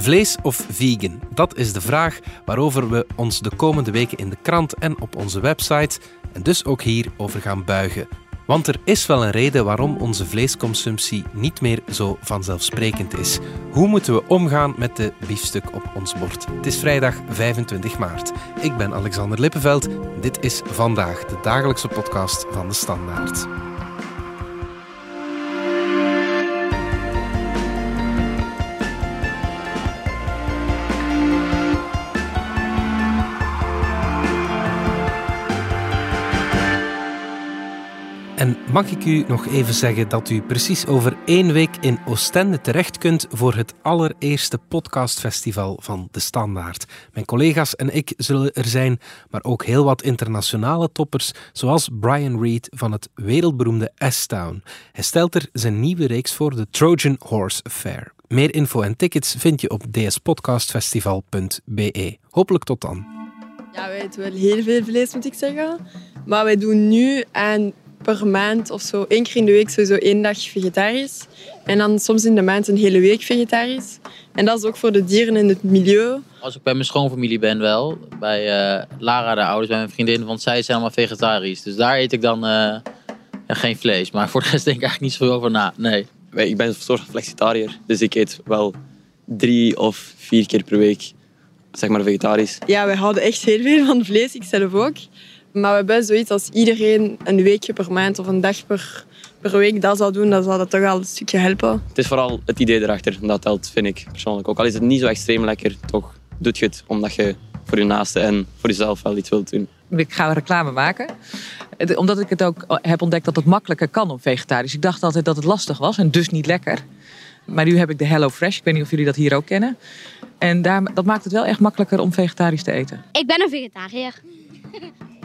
Vlees of vegan? Dat is de vraag waarover we ons de komende weken in de krant en op onze website en dus ook hier over gaan buigen. Want er is wel een reden waarom onze vleesconsumptie niet meer zo vanzelfsprekend is. Hoe moeten we omgaan met de biefstuk op ons bord? Het is vrijdag 25 maart. Ik ben Alexander Lippenveld. Dit is vandaag de dagelijkse podcast van de Standaard. Mag ik u nog even zeggen dat u precies over één week in Oostende terecht kunt voor het allereerste podcastfestival van De Standaard. Mijn collega's en ik zullen er zijn, maar ook heel wat internationale toppers, zoals Brian Reed van het wereldberoemde S-Town. Hij stelt er zijn nieuwe reeks voor, de Trojan Horse Affair. Meer info en tickets vind je op dspodcastfestival.be. Hopelijk tot dan. Ja, wij eten wel heel veel vlees, moet ik zeggen. Maar wij doen nu aan per maand of zo, één keer in de week sowieso één dag vegetarisch. En dan soms in de maand een hele week vegetarisch. En dat is ook voor de dieren in het milieu. Als ik bij mijn schoonfamilie ben wel, bij uh, Lara, de ouders, bij mijn vriendin, want zij zijn allemaal vegetarisch. Dus daar eet ik dan uh, geen vlees. Maar voor de rest denk ik eigenlijk niet zoveel over na, nee. Ik ben een soort flexitariër, dus ik eet wel drie of vier keer per week, zeg maar vegetarisch. Ja, wij houden echt heel veel van vlees, ik zelf ook. Maar we hebben zoiets als iedereen een weekje per maand of een dag per, per week dat zou doen, dan zou dat toch al een stukje helpen. Het is vooral het idee erachter. Dat telt, vind ik persoonlijk ook. Al is het niet zo extreem lekker, toch doet je het omdat je voor je naaste en voor jezelf wel iets wilt doen. Ik ga reclame maken. Omdat ik het ook heb ontdekt dat het makkelijker kan om vegetarisch. Ik dacht altijd dat het lastig was en dus niet lekker. Maar nu heb ik de Hello Fresh. Ik weet niet of jullie dat hier ook kennen. En daar, dat maakt het wel echt makkelijker om vegetarisch te eten. Ik ben een vegetariër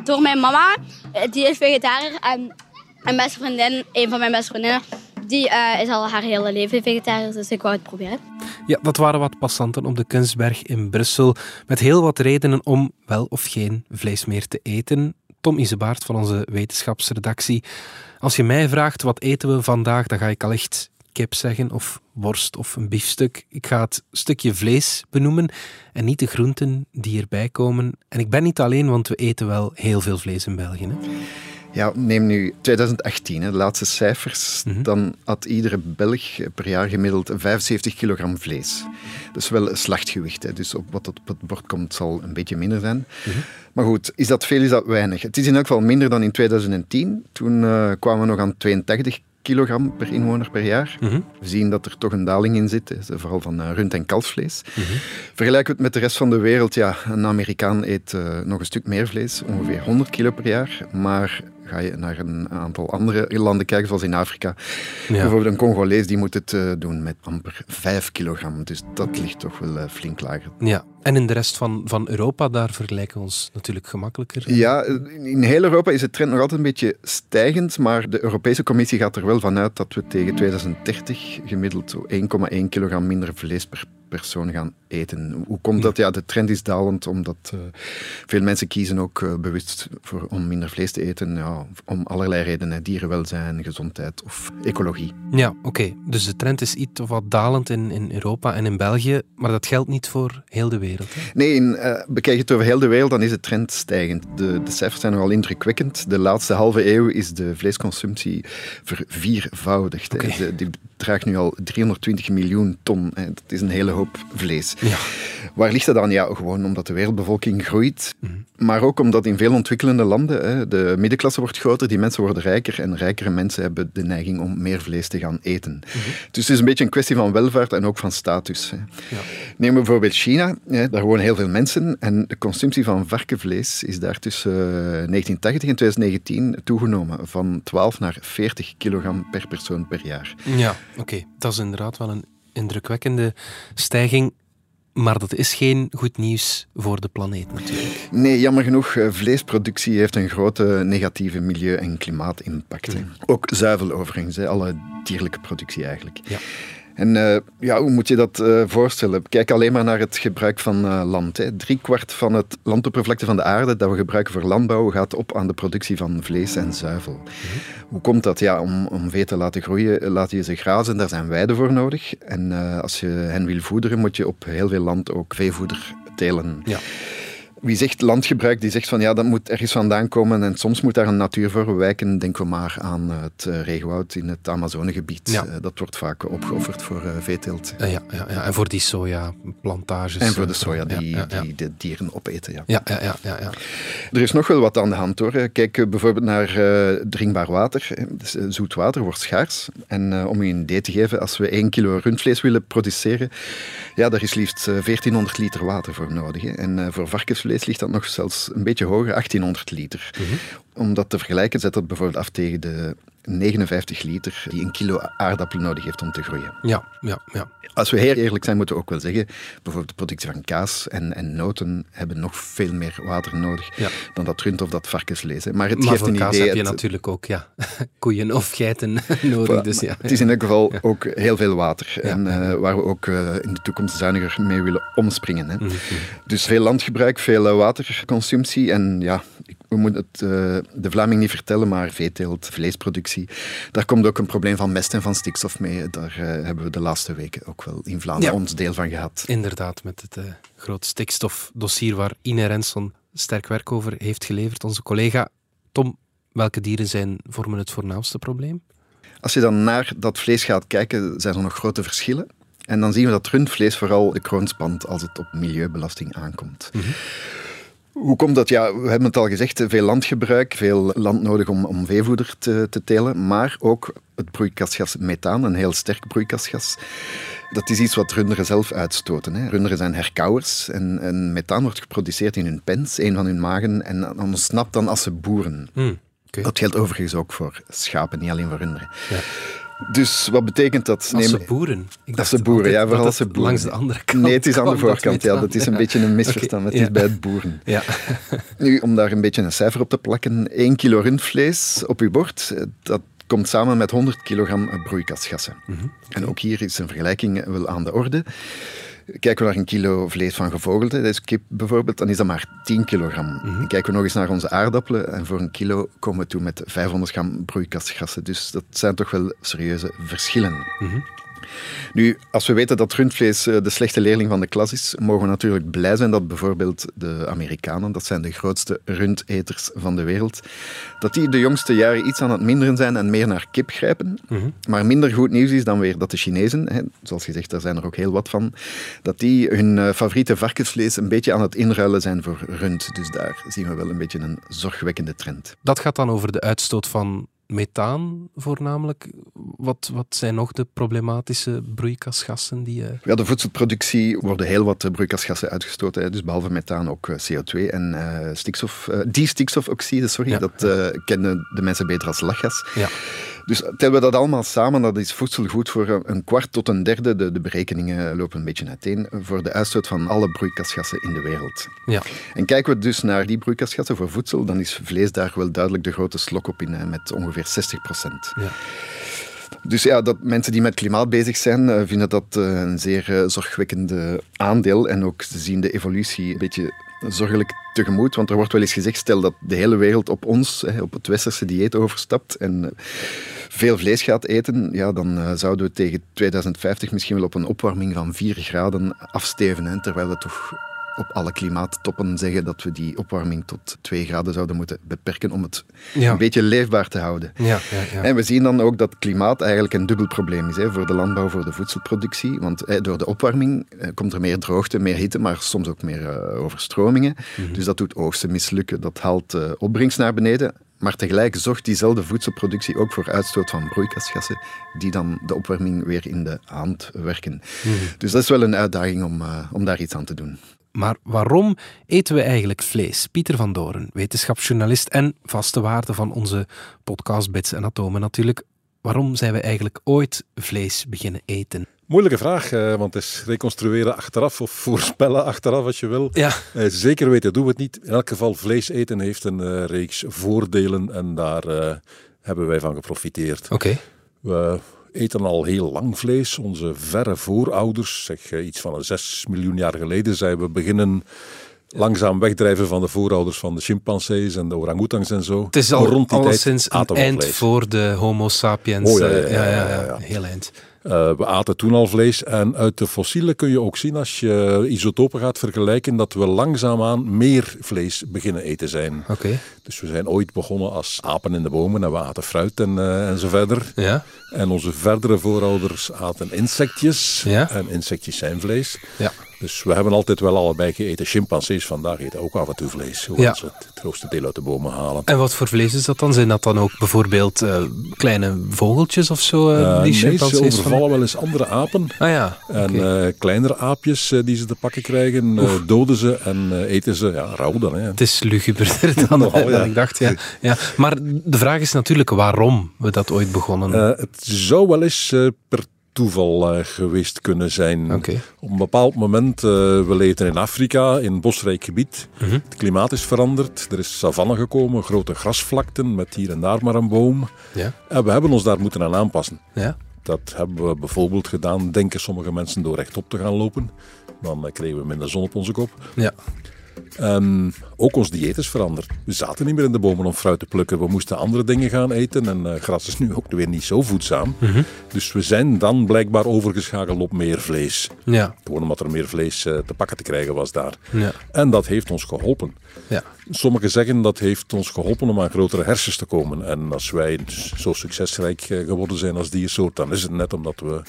door mijn mama. Eh, die is vegetariër. En mijn beste vriendin, een van mijn beste vriendinnen, die uh, is al haar hele leven vegetariër. Dus ik wou het proberen. Ja, dat waren wat passanten op de Kunstberg in Brussel. Met heel wat redenen om wel of geen vlees meer te eten. Tom Isebaard van onze wetenschapsredactie. Als je mij vraagt wat eten we vandaag, dan ga ik al echt kip zeggen, of worst of een biefstuk. Ik ga het stukje vlees benoemen en niet de groenten die erbij komen. En ik ben niet alleen, want we eten wel heel veel vlees in België. Hè? Ja, neem nu 2018, de laatste cijfers. Mhm. Dan had iedere Belg per jaar gemiddeld 75 kilogram vlees. Dat is wel een slachtgewicht. Hè. Dus op wat op het bord komt zal een beetje minder zijn. Mhm. Maar goed, is dat veel, is dat weinig? Het is in elk geval minder dan in 2010. Toen uh, kwamen we nog aan 82 kilogram per inwoner per jaar. Mhm. We zien dat er toch een daling in zit, vooral van eh, rund- en kalfsvlees. Mm Vergelijken we het met de rest van de wereld, ja, een Amerikaan eet uh, nog een stuk meer vlees, ongeveer 100 kilo per jaar. Maar ga je naar een aantal andere landen kijken, zoals in Afrika. Bijvoorbeeld een Congolees die moet het uh, doen met amper 5 kilogram. Dus dat ligt toch wel uh, flink lager. Ja, en in de rest van, van Europa, daar vergelijken we ons natuurlijk gemakkelijker. Ja, in heel Europa is de trend nog altijd een beetje stijgend, maar de Europese Commissie gaat er wel vanuit dat we tegen 2030 gemiddeld 1,1 kilogram minder vlees per persoon gaan eten. Hoe komt dat? Ja, de trend is dalend, omdat uh, veel mensen kiezen ook uh, bewust voor, om minder vlees te eten, ja, om allerlei redenen, dierenwelzijn, gezondheid of ecologie. Ja, oké. Okay. Dus de trend is iets of wat dalend in, in Europa en in België, maar dat geldt niet voor heel de wereld. Hè? Nee, in, uh, bekijk je het over heel de wereld, dan is de trend stijgend. De, de cijfers zijn nogal indrukwekkend. De laatste halve eeuw is de vleesconsumptie verviervoudigd. Okay. De, draagt nu al 320 miljoen ton. Hè. Dat is een hele hoop vlees. Ja. Waar ligt dat dan? Ja, gewoon omdat de wereldbevolking groeit. Mhm. Maar ook omdat in veel ontwikkelende landen hè, de middenklasse wordt groter, die mensen worden rijker en rijkere mensen hebben de neiging om meer vlees te gaan eten. Mhm. Dus het is een beetje een kwestie van welvaart en ook van status. Hè. Ja. Neem bijvoorbeeld China, hè, daar wonen heel veel mensen en de consumptie van varkenvlees is daar tussen 1980 en 2019 toegenomen van 12 naar 40 kilogram per persoon per jaar. Ja, oké. Dat is inderdaad wel een indrukwekkende stijging. Maar dat is geen goed nieuws voor de planeet natuurlijk. Nee, jammer genoeg. Eh, vleesproductie heeft een grote negatieve milieu- en klimaatimpact. Mm. Ook zuivel overigens, alle dierlijke productie eigenlijk. Ja. En uh, ja, hoe moet je dat uh, voorstellen? Kijk alleen maar naar het gebruik van uh, land. Hè. Drie kwart van het landoppervlakte van de aarde dat we gebruiken voor landbouw gaat op aan de productie van vlees en zuivel. -hmm. Hoe komt dat? Ja, om, om vee te laten groeien, laat je ze grazen, daar zijn weiden voor nodig. En als je hen wil voederen, moet je op heel veel land ook veevoeder telen. Ja wie zegt landgebruik, die zegt van ja, dat moet ergens vandaan komen en soms moet daar een natuur voor wijken. Denken we maar aan het uh, regenwoud in het Amazonegebied. Ja. Uh, dat wordt vaak opgeofferd voor uh, veeteelt. ja, ja, ja, en voor die sojaplantages. En voor de soja die, ja, die de dieren opeten. Ja. Ja, ja, ja, ja. Er is nog wel wat aan de hand hoor. Kijk bijvoorbeeld naar drinkbaar water. Dus, zoet water wordt schaars. En om u een idee te geven, als we 1 kilo rundvlees willen produceren, ja, daar is liefst 1400 liter water voor nodig. En voor varkensvlees ligt dat nog zelfs een beetje hoger, 1800 liter. Mm -hmm. Om dat te vergelijken, zet dat bijvoorbeeld af tegen de 59 liter die een kilo aardappel nodig heeft om te groeien. Ja, ja, ja. Als we heel eerlijk zijn, moeten we ook wel zeggen, bijvoorbeeld de productie van kaas en, en noten hebben nog veel meer water nodig ja. dan dat rund of dat varkensvlees. Maar het maar geeft voor een kaas idee. heb je het, natuurlijk ook ja, koeien of geiten nodig. Dus ja. Het is in elk geval ook heel veel water. En uh, waar we ook uh, in de toekomst zuiniger mee willen omspringen. Hè. Mm -hmm. Dus veel landgebruik, veel uh, waterconsumptie. En ja, we moeten het de Vlaming niet vertellen, maar veeteelt, vleesproductie. Daar komt ook een probleem van mest en van stikstof mee. Daar hebben we de laatste weken ook wel in Vlaanderen Ja. ons deel van gehad. Inderdaad, met het uh, groot stikstofdossier waar Ine Renson sterk werk over heeft geleverd, onze collega. Tom, welke dieren zijn, vormen het voornaamste probleem? Als je dan naar dat vlees gaat kijken, zijn er nog grote verschillen. En dan zien we dat rundvlees vooral de kroon spant als het op milieubelasting aankomt. Mm -hmm. Hoe komt dat? Ja, we hebben het al gezegd, veel landgebruik, veel land nodig om, om veevoeder te, te telen, maar ook het broeikasgas methaan, een heel sterk broeikasgas. Dat is iets wat runderen zelf uitstoten. Hè. Runderen zijn herkauwers en, en, methaan wordt geproduceerd in hun pens, een van hun magen, en ontsnapt dan als ze boeren. Mm, okay. Dat geldt overigens ook voor schapen, niet alleen voor runderen. Ja. Dus wat betekent dat? Als ze boeren? Ik dat ze boeren, ja, vooral als ze boeren. Langs de andere kant. Nee, het is aan de voorkant. Ja, dat is een beetje een misverstand. Okay, het ja. is bij het boeren. Ja. Nu, om daar een beetje een cijfer op te plakken. 1 kilo rundvlees op uw bord, dat komt samen met 100 kilogram broeikasgassen. Mm -hmm. okay. En ook hier is een vergelijking wel aan de orde. Kijken we naar een kilo vlees van gevogelte, dat is kip bijvoorbeeld, dan is dat maar 10 kilogram. Mhm. Mm -hmm. Kijken we nog eens naar onze aardappelen en voor een kilo komen we toe met 500 gram broeikasgassen. Dus dat zijn toch wel serieuze verschillen. Mm -hmm. Nu, als we weten dat rundvlees de slechte leerling van de klas is, mogen we natuurlijk blij zijn dat bijvoorbeeld de Amerikanen, dat zijn de grootste rundeters van de wereld, dat die de jongste jaren iets aan het minderen zijn en meer naar kip grijpen. Mm -hmm. Maar minder goed nieuws is dan weer dat de Chinezen, hè, zoals gezegd, daar zijn er ook heel wat van, dat die hun favoriete varkensvlees een beetje aan het inruilen zijn voor rund. Dus daar zien we wel een beetje een zorgwekkende trend. Dat gaat dan over de uitstoot van methaan voornamelijk. Wat, wat zijn nog de problematische broeikasgassen die... Uh... Ja, de voedselproductie worden heel wat broeikasgassen uitgestoten. Hè. Dus behalve methaan ook CO2 en uh, stikstof, die stikstofoxide, sorry, ja. dat kennen de mensen beter als lachgas. Ja. Dus tellen we dat allemaal samen, dat is voedsel goed voor een kwart tot een derde. De, de berekeningen lopen een beetje uiteen voor de uitstoot van alle broeikasgassen in de wereld. Ja. En kijken we dus naar die broeikasgassen voor voedsel, dan is vlees daar wel duidelijk de grote slok op in, met ongeveer 60 procent. Ja. Dus ja, dat mensen die met klimaat bezig zijn, vinden dat een zeer zorgwekkende aandeel. En ook ze zien de evolutie een beetje zorgelijk tegemoet. Want er wordt wel eens gezegd, stel dat de hele wereld op ons, op het westerse dieet overstapt en veel vlees gaat eten, ja, dan zouden we tegen 2050 misschien wel op een opwarming van 4 graden afstevenen. Terwijl we toch op alle klimaattoppen zeggen dat we die opwarming tot 2 graden zouden moeten beperken om het ja. een beetje leefbaar te houden. Ja, ja, ja. En we zien dan ook dat klimaat eigenlijk een dubbel probleem is hè, voor de landbouw, voor de voedselproductie. Want hè, door de opwarming eh, komt er meer droogte, meer hitte, maar soms ook meer uh, overstromingen. Mm -hmm. Dus dat doet oogsten mislukken, dat haalt uh, opbrengst naar beneden. Maar tegelijk zorgt diezelfde voedselproductie ook voor uitstoot van broeikasgassen, die dan de opwarming weer in de hand werken. Mm -hmm. Dus dat is wel een uitdaging om, uh, om daar iets aan te doen. Maar waarom eten we eigenlijk vlees? Pieter van Doren, wetenschapsjournalist en vaste waarde van onze podcast Bits en Atomen natuurlijk. Waarom zijn we eigenlijk ooit vlees beginnen eten? Moeilijke vraag, want het is reconstrueren achteraf of voorspellen achteraf als je wil. Ja. Zeker weten doen we het niet. In elk geval, vlees eten heeft een reeks voordelen en daar hebben wij van geprofiteerd. Oké. Okay. eten al heel lang vlees. Onze verre voorouders, zeg eh, iets van een 6 miljoen jaar geleden, zijn we beginnen langzaam wegdrijven van de voorouders van de chimpansees en de orangutangs en zo. Het is al Rond die tijd alleszins een we eind voor de homo sapiens. Oh, eh, ja, ja, ja, ja. Heel eind. Eh, we aten toen al vlees en uit de fossielen kun je ook zien als je isotopen gaat vergelijken dat we langzaamaan meer vlees beginnen eten zijn. Oké. Dus we zijn ooit begonnen als apen in de bomen en we aten fruit en, eh, en zo verder. Ja. En onze verdere voorouders aten insectjes Ja. en insectjes zijn vlees. Ja. Dus we hebben altijd wel allebei gegeten. Chimpansees vandaag eten ook af en toe vlees. Hoewel Ja. ze het grootste deel uit de bomen halen. En wat voor vlees is dat dan? Zijn dat dan ook bijvoorbeeld eh, kleine vogeltjes of zo? die nee, ze van- overvallen wel eens andere apen. Ah ja. En kleinere aapjes die ze te pakken krijgen, doden ze en eten ze ja, rauw dan. Hè. Het is luguberder dan, Nogal, dan ja. ik dacht. Ja. Ja. Maar de vraag is natuurlijk waarom we dat ooit begonnen. Het zou wel eens per toeval eh, geweest kunnen zijn. Op een bepaald moment, eh, we leefden in Afrika, in bosrijk gebied. Mhm. Het klimaat is veranderd, er is savanne gekomen, grote grasvlakten met hier en daar maar een boom. Ja. En we hebben ons daar moeten aan aanpassen. Ja. Dat hebben we bijvoorbeeld gedaan, denken sommige mensen, door rechtop te gaan lopen. Dan eh, kregen we minder zon op onze kop. Ja. Ehm, ook ons dieet is veranderd. We zaten niet meer in de bomen om fruit te plukken. We moesten andere dingen gaan eten. En eh, gras is nu ook weer niet zo voedzaam. Mhm. Dus we zijn dan blijkbaar overgeschakeld op meer vlees. Ja. Gewoon omdat er meer vlees eh, te pakken te krijgen was daar. Ja. En dat heeft ons geholpen. Ja. Sommigen zeggen dat heeft ons geholpen om aan grotere hersens te komen. En als wij zo succesrijk eh, geworden zijn als diersoort, dan is het net omdat we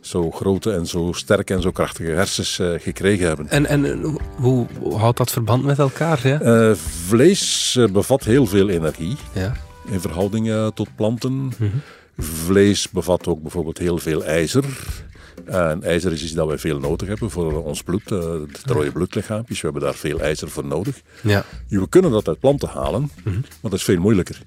zo grote en zo sterke en zo krachtige hersens gekregen hebben. En, en hoe, hoe houdt dat verband met elkaar? Ja. Eh, vlees eh, bevat heel veel energie Ja. in verhouding tot planten. Vlees bevat ook bijvoorbeeld heel veel ijzer. En ijzer is iets dat wij veel nodig hebben voor ons bloed, eh, het rode bloedlichaampjes. We hebben daar veel ijzer voor nodig. Ja. We kunnen dat uit planten halen, maar dat is veel moeilijker.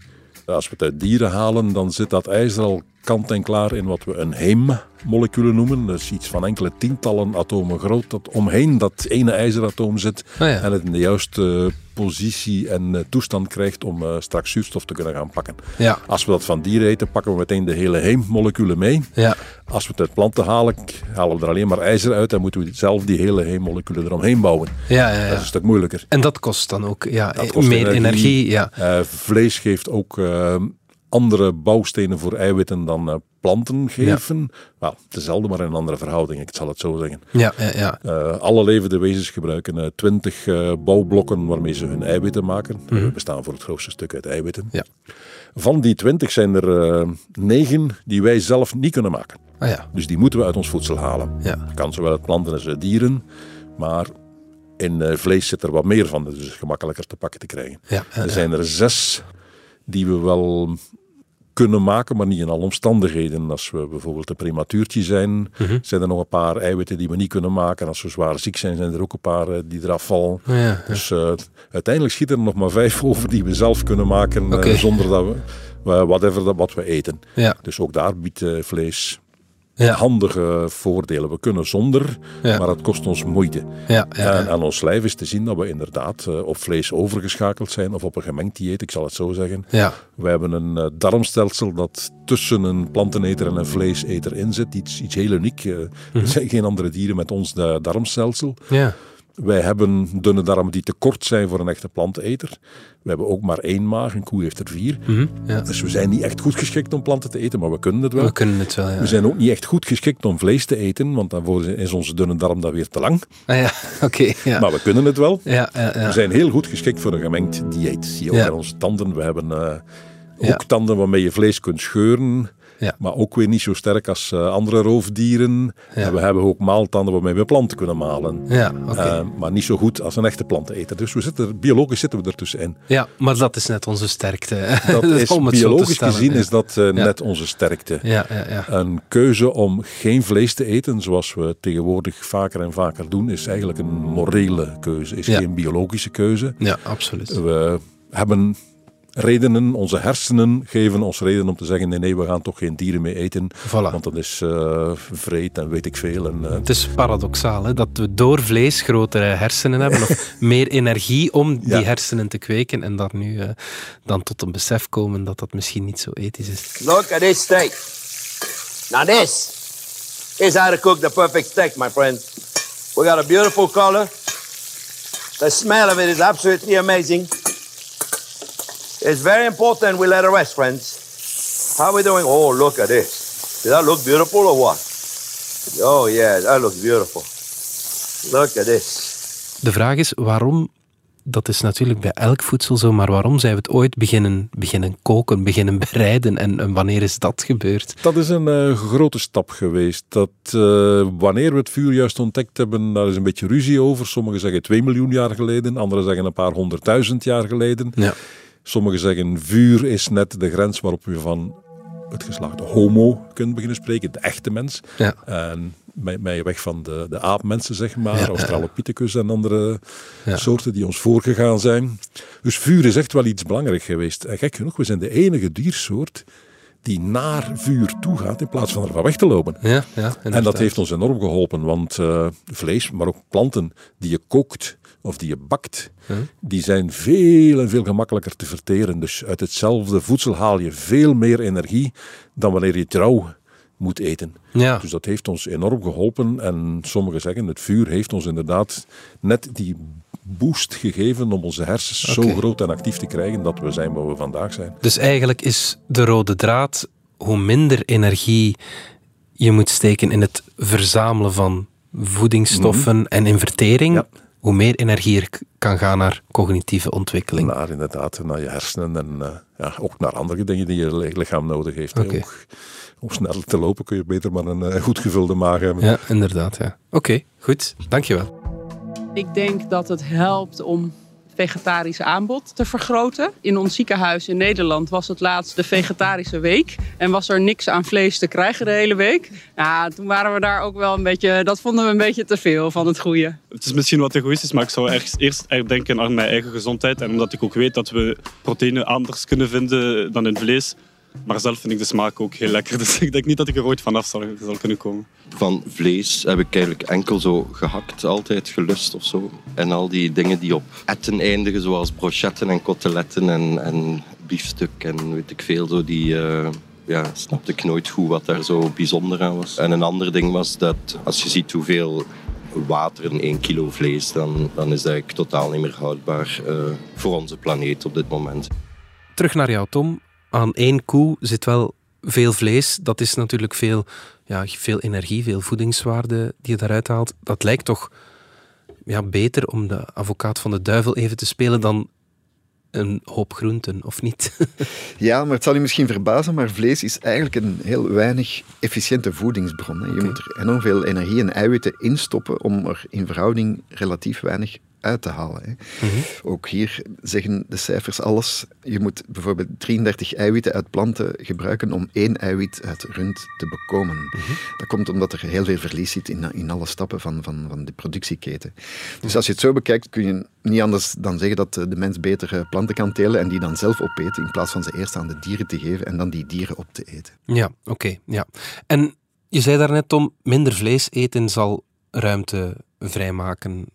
Als we het uit dieren halen, dan zit dat ijzer al kant en klaar in wat we een heemmoleculen noemen. Dat is iets van enkele tientallen atomen groot, dat omheen dat ene ijzeratoom zit Ah ja. en het in de juiste positie en eh, toestand krijgt om eh, straks zuurstof te kunnen gaan pakken. Ja. Als we dat van dieren eten, pakken we meteen de hele heemmoleculen mee. Ja. Als we het uit planten halen, halen we er alleen maar ijzer uit en moeten we zelf die hele heemmoleculen eromheen bouwen. Ja, ja, Dat is ja. een stuk moeilijker. En dat kost dan ook ja, meer energie. energie. ja. Eh, vlees geeft ook eh, andere bouwstenen voor eiwitten dan eh, planten geven. Wel, dezelfde, maar in een andere verhouding, ik zal het zo zeggen. Ja, ja, ja. Eh, alle levende wezens gebruiken eh, twintig bouwblokken waarmee ze hun eiwitten maken. We bestaan voor het grootste stuk uit eiwitten. Ja. Van die twintig zijn er negen die wij zelf niet kunnen maken. Ah ja. Dus die moeten we uit ons voedsel halen. Ja. Dat kan zowel uit planten als uit dieren. Maar in vlees zit er wat meer van, dus het is gemakkelijker te pakken te krijgen. Ja, ja, Er ja. zijn er zes die we wel kunnen maken, maar niet in alle omstandigheden. Als we bijvoorbeeld een prematuurtje zijn, Mhm. zijn er nog een paar eiwitten die we niet kunnen maken. Als we zwaar ziek zijn, zijn er ook een paar eh, die eraf vallen. Ja, ja. Dus eh, uiteindelijk schieten er nog maar vijf over die we zelf kunnen maken, eh, zonder dat we, whatever dat wat we eten. Ja. Dus ook daar biedt vlees Ja. handige voordelen. We kunnen zonder, Ja. maar het kost ons moeite. Ja, ja, En aan ons lijf is te zien dat we inderdaad eh, op vlees overgeschakeld zijn, of op een gemengd dieet, ik zal het zo zeggen. Ja. We hebben een eh, darmstelsel dat tussen een planteneter en een vleeseter in zit. Iets, iets heel uniek. Eh, Er zijn geen andere dieren met ons darmstelsel. Ja. Wij hebben dunne darmen die te kort zijn voor een echte planteneter. We hebben ook maar één maag, een koe heeft er vier. Mhm. ja. Dus we zijn niet echt goed geschikt om planten te eten, maar we kunnen het wel. We kunnen het wel, ja. We zijn ook niet echt goed geschikt om vlees te eten, want daarvoor is onze dunne darm dan weer te lang. Ah ja, oké. ja. Maar we kunnen het wel. ja, ja, ja. We zijn heel goed geschikt voor een gemengd dieet. Zie je ook aan onze tanden. We hebben Ja. ook tanden waarmee je vlees kunt scheuren. Ja. Maar ook weer niet zo sterk als eh, andere roofdieren. Ja. En we hebben ook maaltanden waarmee we planten kunnen malen. Ja. Eh, maar niet zo goed als een echte planteneter. Dus we zitten, biologisch zitten we ertussenin. ja, maar dat is net onze sterkte. Dat is, Om het biologisch stellen, gezien is dat eh, net onze sterkte. Ja, ja, ja. Een keuze om geen vlees te eten, zoals we tegenwoordig vaker en vaker doen, is eigenlijk een morele keuze, is geen biologische keuze. Ja, absoluut. We hebben redenen, onze hersenen geven ons reden om te zeggen: nee, nee, we gaan toch geen dieren meer eten, Voilà. want dat is eh vreed en weet ik veel. En, eh, Het is paradoxaal hè, dat we door vlees grotere hersenen hebben of meer energie om die hersenen te kweken en daar nu eh, dan tot een besef komen dat dat misschien niet zo ethisch is. Look at this steak. Now this is how to cook the perfect steak, my friends. We got a beautiful color. The smell of it is absolutely amazing. It's very important we let it rest, friends. How are we doing? Oh, look at this. Does that look beautiful or what? Oh, yeah, that looks beautiful. Look at this. De vraag is waarom, dat is natuurlijk bij elk voedsel zo, maar waarom zijn we het ooit beginnen, beginnen koken, beginnen bereiden en, en wanneer is dat gebeurd? Dat is een eh, grote stap geweest. Dat, eh, wanneer we het vuur juist ontdekt hebben, daar is een beetje ruzie over. Sommigen zeggen 2 miljoen jaar geleden, anderen zeggen een paar honderdduizend jaar geleden. Ja. Sommigen zeggen vuur is net de grens waarop we van het geslacht homo kunt beginnen spreken, de echte mens. Ja. En mij, weg van de, de aapmensen, zeg maar, Ja. Australopithecus en andere Ja. soorten die ons voorgegaan zijn. Dus vuur is echt wel iets belangrijk geweest. En gek genoeg, we zijn de enige diersoort die naar vuur toe gaat in plaats van ervan weg te lopen. Ja, ja, En dat heeft ons enorm geholpen, want eh, vlees, maar ook planten die je kookt of die je bakt, die zijn veel en veel gemakkelijker te verteren. Dus uit hetzelfde voedsel haal je veel meer energie dan wanneer je het rauw moet eten. Ja. Dus dat heeft ons enorm geholpen. En sommigen zeggen, het vuur heeft ons inderdaad net die boost gegeven om onze hersens zo groot en actief te krijgen dat we zijn waar we vandaag zijn. Dus eigenlijk is de rode draad hoe minder energie je moet steken in het verzamelen van voedingsstoffen en in vertering, Ja. Hoe meer energie er kan gaan naar cognitieve ontwikkeling. Naar inderdaad, naar je hersenen en eh, ja, ook naar andere dingen die je li- lichaam nodig heeft. Ook, om snel te lopen kun je beter maar een eh, goed gevulde maag hebben. Ja, inderdaad. Ja. Oké, goed. Dankjewel. Ik denk dat het helpt om vegetarisch aanbod te vergroten. In ons ziekenhuis in Nederland was het laatst de vegetarische week. En was er niks aan vlees te krijgen de hele week. Ja, toen waren we daar ook wel een beetje... Dat vonden we een beetje te veel van het goede. Het is misschien wat egoïstisch, maar ik zou ergens eerst echt denken aan mijn eigen gezondheid. En omdat ik ook weet dat we proteïne anders kunnen vinden dan in vlees. Maar zelf vind ik de smaak ook heel lekker. Dus ik denk niet dat ik er ooit vanaf zal, zal kunnen komen. Van vlees heb ik eigenlijk enkel zo gehakt, altijd gelust of zo. En al die dingen die op etten eindigen, zoals brochetten en koteletten en, en biefstuk en weet ik veel, zo die... eh, ja, snapte ik nooit goed wat daar zo bijzonder aan was. En een ander ding was dat als je ziet hoeveel water in 1 kilo vlees, dan, dan is dat eigenlijk totaal niet meer houdbaar eh, voor onze planeet op dit moment. Terug naar jou, Tom. Aan één koe zit wel veel vlees. Dat is natuurlijk veel, ja, veel energie, veel voedingswaarde die je daaruit haalt. Dat lijkt toch ja, beter om de advocaat van de duivel even te spelen dan een hoop groenten, of niet? Ja, maar het zal je misschien verbazen, maar vlees is eigenlijk een heel weinig efficiënte voedingsbron. hè. Je moet er enorm veel energie en eiwitten in stoppen om er in verhouding relatief weinig uit te halen. Hè. Ook hier zeggen de cijfers alles. Je moet bijvoorbeeld 33 eiwitten uit planten gebruiken om één eiwit uit rund te bekomen. Dat komt omdat er heel veel verlies zit in, in alle stappen van, van, van de productieketen. Dus als je het zo bekijkt, kun je niet anders dan zeggen dat eh, de mens beter eh, planten kan telen en die dan zelf opeten, in plaats van ze eerst aan de dieren te geven en dan die dieren op te eten. ja, oké. ja. En je zei daarnet, Tom, minder vlees eten zal ruimte vrijmaken.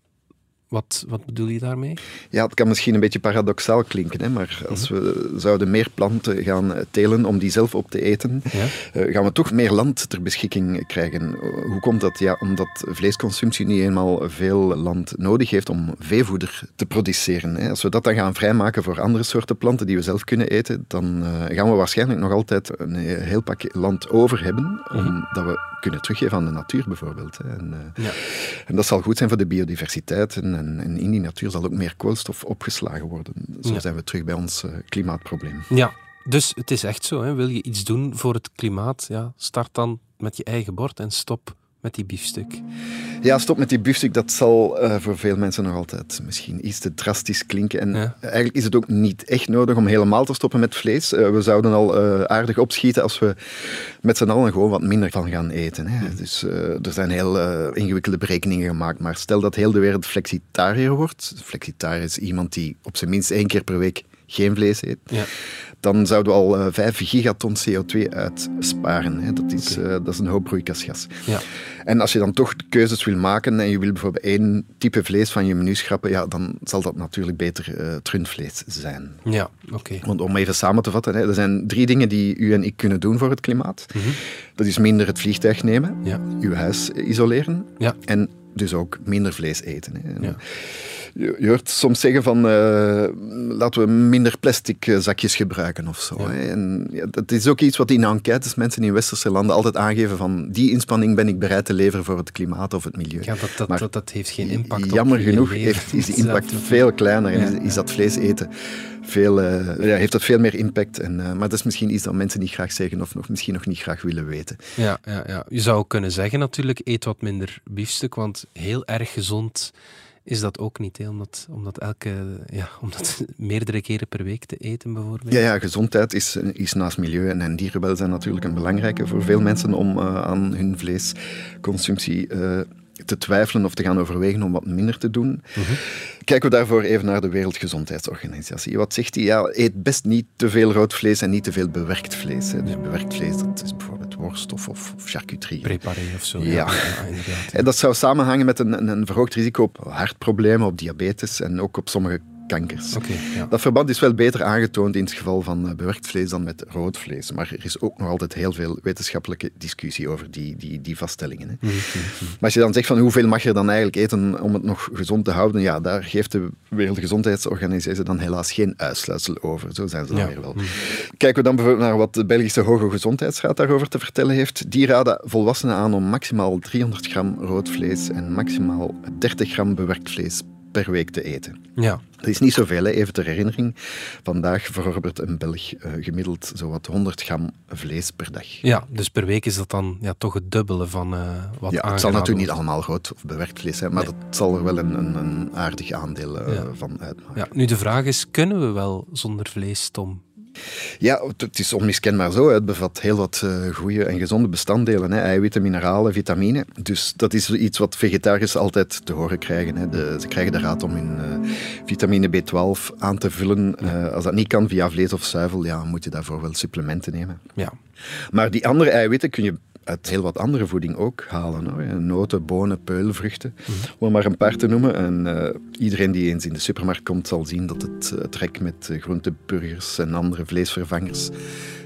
Wat, wat bedoel je daarmee? Ja, het kan misschien een beetje paradoxaal klinken, hè, maar als we zouden meer planten gaan eh, telen om die zelf op te eten, Ja. eh, gaan we toch meer land ter beschikking krijgen. Hoe komt dat? Ja, omdat vleesconsumptie niet eenmaal veel land nodig heeft om veevoeder te produceren. Hè. Als we dat dan gaan vrijmaken voor andere soorten planten die we zelf kunnen eten, dan eh, gaan we waarschijnlijk nog altijd een heel pak land over hebben, omdat we kunnen teruggeven aan de natuur bijvoorbeeld. Hè. En, eh, Ja. en dat zal goed zijn voor de biodiversiteit en, en, en in die natuur zal ook meer koolstof opgeslagen worden. Zo Ja. zijn we terug bij ons eh, klimaatprobleem. Ja, dus het is echt zo. Hè. Wil je iets doen voor het klimaat, ja, start dan met je eigen bord en stop met die biefstuk. Ja, stop met die biefstuk, dat zal eh, voor veel mensen nog altijd misschien iets te drastisch klinken. En Ja. eigenlijk is het ook niet echt nodig om helemaal te stoppen met vlees. Eh, we zouden al eh, aardig opschieten als we met z'n allen gewoon wat minder van gaan eten. Hè. Dus er zijn heel ingewikkelde berekeningen gemaakt, maar stel dat heel de wereld flexitariër wordt. Flexitariër is iemand die op zijn minst één keer per week geen vlees eet, Ja. dan zouden we al eh, 5 gigaton CO2 uitsparen. Hè. Dat, is, eh, dat is een hoop broeikasgas. Ja. En als je dan toch keuzes wil maken en je wil bijvoorbeeld één type vlees van je menu schrappen, ja, dan zal dat natuurlijk beter eh, het rundvlees zijn. Ja, oké. Want om even samen te vatten, hè, er zijn drie dingen die u en ik kunnen doen voor het klimaat. Dat is minder het vliegtuig nemen, Mhm. Ja. uw huis isoleren en dus ook minder vlees eten. Hè. Je, je hoort soms zeggen van eh, laten we minder plastic eh, zakjes gebruiken of zo. Hè. En ja, dat is ook iets wat in enquêtes mensen in westerse landen altijd aangeven van die inspanning ben ik bereid te leveren voor het klimaat of het milieu. Ja, dat, dat, Maar dat, dat heeft geen impact op Jammer genoeg heeft, is die impact veel kleiner en Ja, is, is dat vlees eten veel, eh, ja, heeft dat veel meer impact. En, maar dat is misschien iets dat mensen niet graag zeggen of nog, misschien nog niet graag willen weten. Ja, ja, ja. Je zou kunnen zeggen natuurlijk, eet wat minder biefstuk, want heel erg gezond is dat ook niet. Omdat, omdat, elke, ja, omdat meerdere keren per week te eten bijvoorbeeld. Ja, ja gezondheid is, is naast milieu en, en dierenwelzijn natuurlijk een belangrijke voor veel mensen om eh, aan hun vleesconsumptie eh, te twijfelen of te gaan overwegen om wat minder te doen. Kijken we daarvoor even naar de Wereldgezondheidsorganisatie. Wat zegt die? Ja, eet best niet te veel rood vlees en niet te veel bewerkt vlees. Hè. Dus bewerkt vlees, dat is bijvoorbeeld worst of, of, of charcuterie. Preparé of zo. Ja. ja inderdaad. En dat zou samenhangen met een, een verhoogd risico op hartproblemen, op diabetes en ook op sommige kankers. Ja. Dat verband is wel beter aangetoond in het geval van eh, bewerkt vlees dan met rood vlees. Maar er is ook nog altijd heel veel wetenschappelijke discussie over die, die, die vaststellingen. Hè. Mhm, Maar als je dan zegt van hoeveel mag je dan eigenlijk eten om het nog gezond te houden, ja, daar geeft de Wereldgezondheidsorganisatie dan helaas geen uitsluitsel over. Zo zijn ze dan Ja. weer wel. Kijken we dan bijvoorbeeld naar wat de Belgische Hoge Gezondheidsraad daarover te vertellen heeft. Die raden volwassenen aan om maximaal 300 gram rood vlees en maximaal 30 gram bewerkt vlees per week te eten. Ja. Dat is niet zoveel, hè. even ter herinnering. Vandaag verorbert een Belg eh, gemiddeld zowat 100 gram vlees per dag. ja, dus per week is dat dan ja, toch het dubbele van eh, wat Ja, het zal natuurlijk niet allemaal rood of bewerkt vlees zijn, maar Nee. dat zal er wel een, een, een aardig aandeel eh, Ja. van uitmaken. Ja, nu de vraag is, kunnen we wel zonder vlees, Tom? Ja, het- is onmiskenbaar zo. Het bevat heel wat eh, goede en gezonde bestanddelen. Hè. Eiwitten, mineralen, vitamine. Dus dat is iets wat vegetariërs altijd te horen krijgen. Hè. De, ze krijgen de raad om hun eh, vitamine B12 aan te vullen. Eh, als dat niet kan via vlees of zuivel, ja, moet je daarvoor wel supplementen nemen. Ja. Maar die andere eiwitten kun je uit heel wat andere voeding ook halen. Hoor. Noten, bonen, peulvruchten, om maar een paar te noemen. En eh, iedereen die eens in de supermarkt komt, zal zien dat het eh, trek met eh, groenteburgers en andere vleesvervangers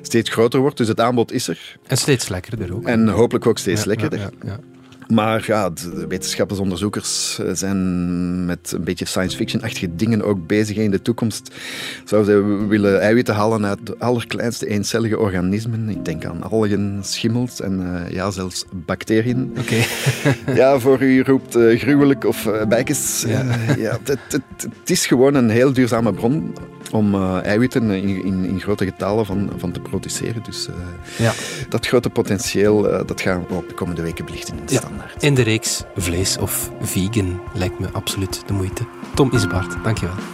steeds groter wordt. Dus het aanbod is er. En steeds lekkerder ook. En hopelijk ook steeds Ja, lekkerder. ja, ja. Maar ja, de wetenschappersonderzoekers eh, zijn met een beetje science fiction-achtige dingen ook bezig. In de toekomst zouden ze willen eiwitten halen uit de allerkleinste eencellige organismen. Ik denk aan algen, schimmels en eh, ja, zelfs bacteriën. Oké. Ja, voor u roept eh, gruwelijk of uh, bijkes. Ja. Ja, het, het, het is gewoon een heel duurzame bron om eh, eiwitten in, in, in, grote getalen van, van te produceren. Dus uh, ja. dat grote potentieel, uh, dat gaan we op de komende weken belichten in de ja. standaard. In de reeks vlees of vegan lijkt me absoluut de moeite. Tom Isbaert, dankjewel.